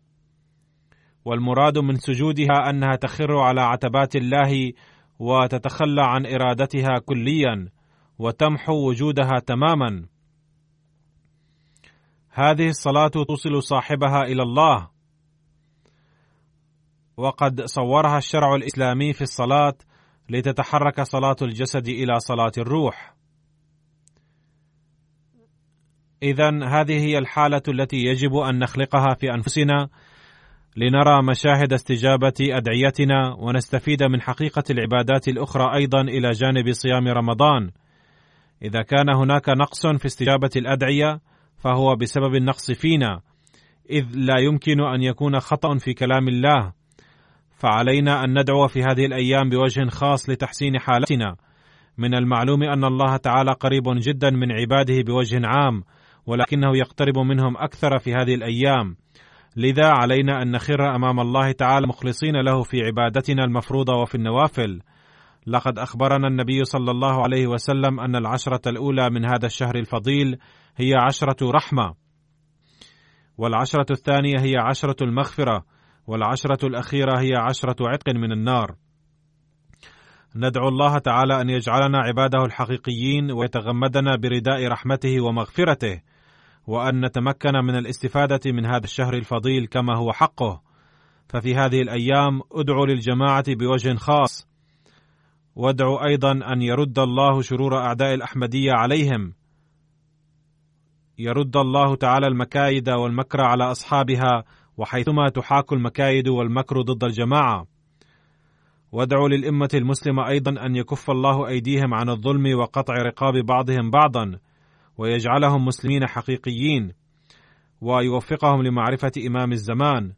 والمراد من سجودها أنها تخر على عتبات الله وتتخلى عن إرادتها كليا وتمحو وجودها تماما. هذه الصلاة توصل صاحبها إلى الله. وقد صورها الشرع الإسلامي في الصلاة لتتحرك صلاة الجسد إلى صلاة الروح. اذا هذه هي الحالة التي يجب أن نخلقها في أنفسنا لنرى مشاهد استجابة أدعيتنا ونستفيد من حقيقة العبادات الأخرى أيضا إلى جانب صيام رمضان. إذا كان هناك نقص في استجابة الأدعية فهو بسبب النقص فينا إذ لا يمكن أن يكون خطأ في كلام الله. فعلينا أن ندعو في هذه الأيام بوجه خاص لتحسين حالتنا. من المعلوم أن الله تعالى قريب جدا من عباده بوجه عام ولكنه يقترب منهم أكثر في هذه الأيام. لذا علينا أن نخر أمام الله تعالى مخلصين له في عبادتنا المفروضة وفي النوافل. لقد أخبرنا النبي صلى الله عليه وسلم أن العشرة الأولى من هذا الشهر الفضيل هي عشرة رحمة والعشرة الثانية هي عشرة المغفرة والعشرة الأخيرة هي عشرة عتق من النار. ندعو الله تعالى أن يجعلنا عباده الحقيقيين ويتغمدنا برداء رحمته ومغفرته. وأن نتمكن من الاستفادة من هذا الشهر الفضيل كما هو حقه. ففي هذه الأيام أدعو للجماعة بوجه خاص. وأدعو أيضا أن يرد الله شرور أعداء الأحمدية عليهم. يرد الله تعالى المكايد والمكر على أصحابها وحيثما تحاك المكايد والمكر ضد الجماعة. وادعوا للأمة المسلمة أيضا أن يكف الله أيديهم عن الظلم وقطع رقاب بعضهم بعضا. ويجعلهم مسلمين حقيقيين ويوفقهم لمعرفة إمام الزمان.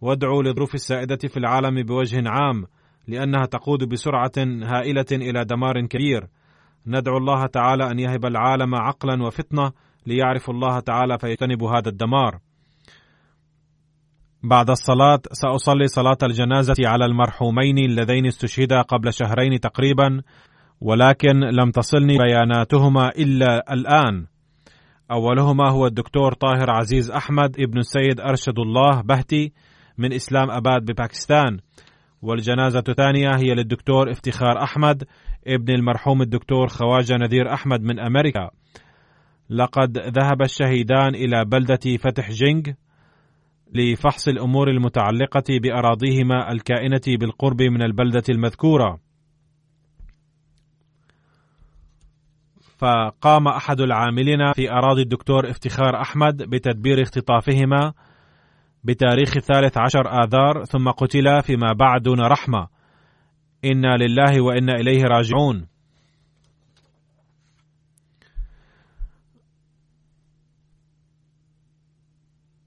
وادعوا للظروف السائدة في العالم بوجه عام لأنها تقود بسرعة هائلة إلى دمار كبير. ندعو الله تعالى أن يهب العالم عقلا وفطنة ليعرفوا الله تعالى فيجتنبوا هذا الدمار. بعد الصلاة سأصلي صلاة الجنازة على المرحومين اللذين استشهدا قبل شهرين تقريبا. ولكن لم تصلني بياناتهما إلا الآن. أولهما هو الدكتور طاهر عزيز أحمد ابن السيد أرشد الله بهتي من إسلام أباد بباكستان. والجنازة الثانية هي للدكتور افتخار أحمد ابن المرحوم الدكتور خواجة نذير أحمد من أمريكا. لقد ذهب الشهيدان إلى بلدة فتح جينغ لفحص الأمور المتعلقة بأراضيهما الكائنة بالقرب من البلدة المذكورة. فقام أحد العاملين في أراضي الدكتور افتخار أحمد بتدبير اختطافهما بتاريخ الثالث عشر آذار ثم قتلا فيما بعد دون رحمة. إنا لله وإنا إليه راجعون.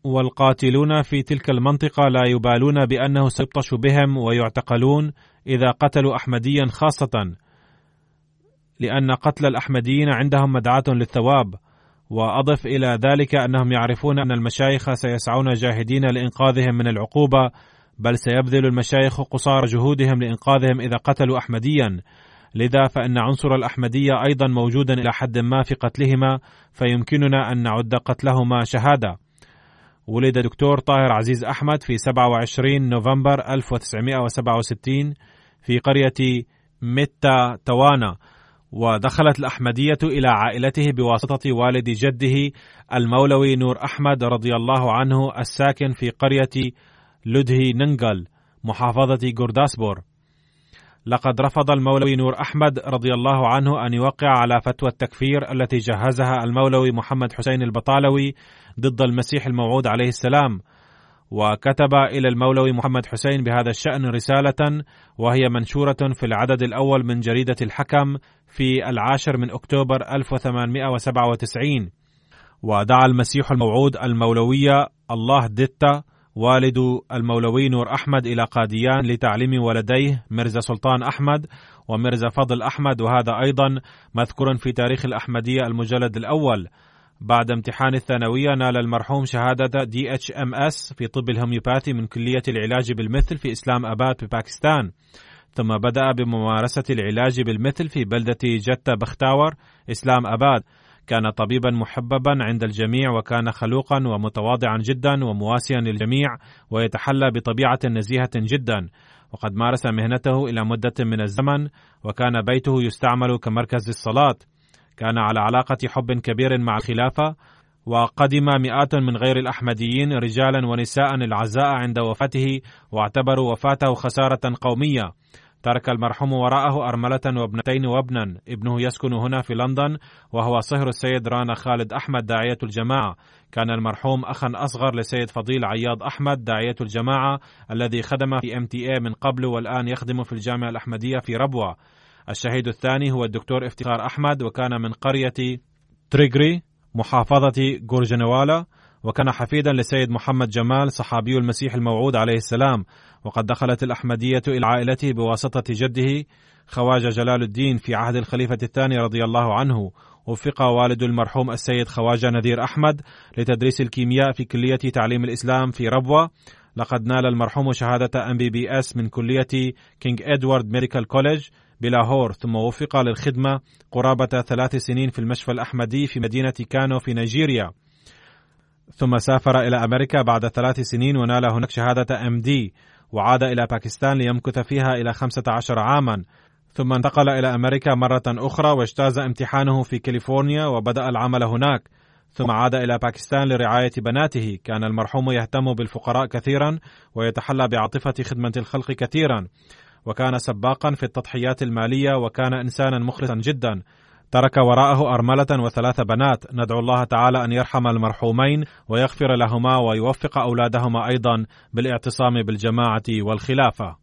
والقاتلون في تلك المنطقة لا يبالون بأنه سيبطش بهم ويعتقلون إذا قتلوا أحمديا خاصة لأن قتل الأحمديين عندهم مدعاة للثواب وأضف إلى ذلك أنهم يعرفون أن المشايخ سيسعون جاهدين لإنقاذهم من العقوبة بل سيبذل المشايخ قصارى جهودهم لإنقاذهم إذا قتلوا أحمديا. لذا فإن عنصر الأحمدية أيضا موجودا إلى حد ما في قتلهما فيمكننا أن نعد قتلهما شهادة. ولد دكتور طاهر عزيز أحمد في 27 نوفمبر 1967 في قرية ميتا توانا. ودخلت الأحمدية إلى عائلته بواسطة والد جده المولوي نور أحمد رضي الله عنه الساكن في قرية لدهي ننجل محافظة جورداسبور لقد رفض المولوي نور أحمد رضي الله عنه أن يوقع على فتوى التكفير التي جهزها المولوي محمد حسين البطالوي ضد المسيح الموعود عليه السلام. وكتب إلى المولوي محمد حسين بهذا الشأن رسالة وهي منشورة في العدد الأول من جريدة الحكم في العاشر من أكتوبر 1897 ودعا المسيح الموعود المولوية الله دتا والد المولوي نور أحمد إلى قاديان لتعليم ولديه مرزا سلطان أحمد ومرزا فضل أحمد وهذا أيضا مذكور في تاريخ الأحمدية المجلد الأول. بعد امتحان الثانوية نال المرحوم شهادة DHMS في طب الهوميوباثي من كلية العلاج بالمثل في إسلام أباد بباكستان ثم بدأ بممارسة العلاج بالمثل في بلدة جتة بختاور إسلام أباد. كان طبيبا محببا عند الجميع وكان خلوقا ومتواضعا جدا ومواسيا للجميع ويتحلى بطبيعة نزيهة جدا. وقد مارس مهنته إلى مدة من الزمن وكان بيته يستعمل كمركز للصلاة كان على علاقة حب كبير مع الخلافة وقدم مئات من غير الأحمديين رجالا ونساء العزاء عند وفاته واعتبروا وفاته خسارة قومية. ترك المرحوم وراءه أرملة وابنتين وابنا. ابنه يسكن هنا في لندن وهو صهر السيد رانا خالد أحمد داعية الجماعة. كان المرحوم أخا أصغر لسيد فضيل عياض أحمد داعية الجماعة الذي خدم في MTA من قبل والآن يخدم في الجامعة الأحمدية في ربوة. الشهيد الثاني هو الدكتور افتخار أحمد وكان من قرية تريغري محافظة جورجنوالا وكان حفيدا لسيد محمد جمال صحابي المسيح الموعود عليه السلام. وقد دخلت الأحمدية إلى عائلته بواسطة جده خواجة جلال الدين في عهد الخليفة الثاني رضي الله عنه. وفق والد المرحوم السيد خواجة نذير أحمد لتدريس الكيمياء في كلية تعليم الإسلام في ربوة. لقد نال المرحوم شهادة MBBS من كلية King Edward Medical College بلاهور ثم وفق للخدمة قرابة ثلاث سنين في المشفى الأحمدي في مدينة كانو في نيجيريا. ثم سافر إلى أمريكا بعد ثلاث سنين ونال هناك شهادة MD وعاد إلى باكستان ليمكث فيها إلى 15 عاما. ثم انتقل إلى أمريكا مرة أخرى واجتاز امتحانه في كاليفورنيا وبدأ العمل هناك. ثم عاد إلى باكستان لرعاية بناته. كان المرحوم يهتم بالفقراء كثيرا ويتحلى بعاطفة خدمة الخلق كثيرا. وكان سباقا في التضحيات المالية وكان إنسانا مخلصا جدا. ترك وراءه أرملة وثلاث بنات. ندعو الله تعالى أن يرحم المرحومين ويغفر لهما ويوفق أولادهما أيضا بالإعتصام بالجماعة والخلافة.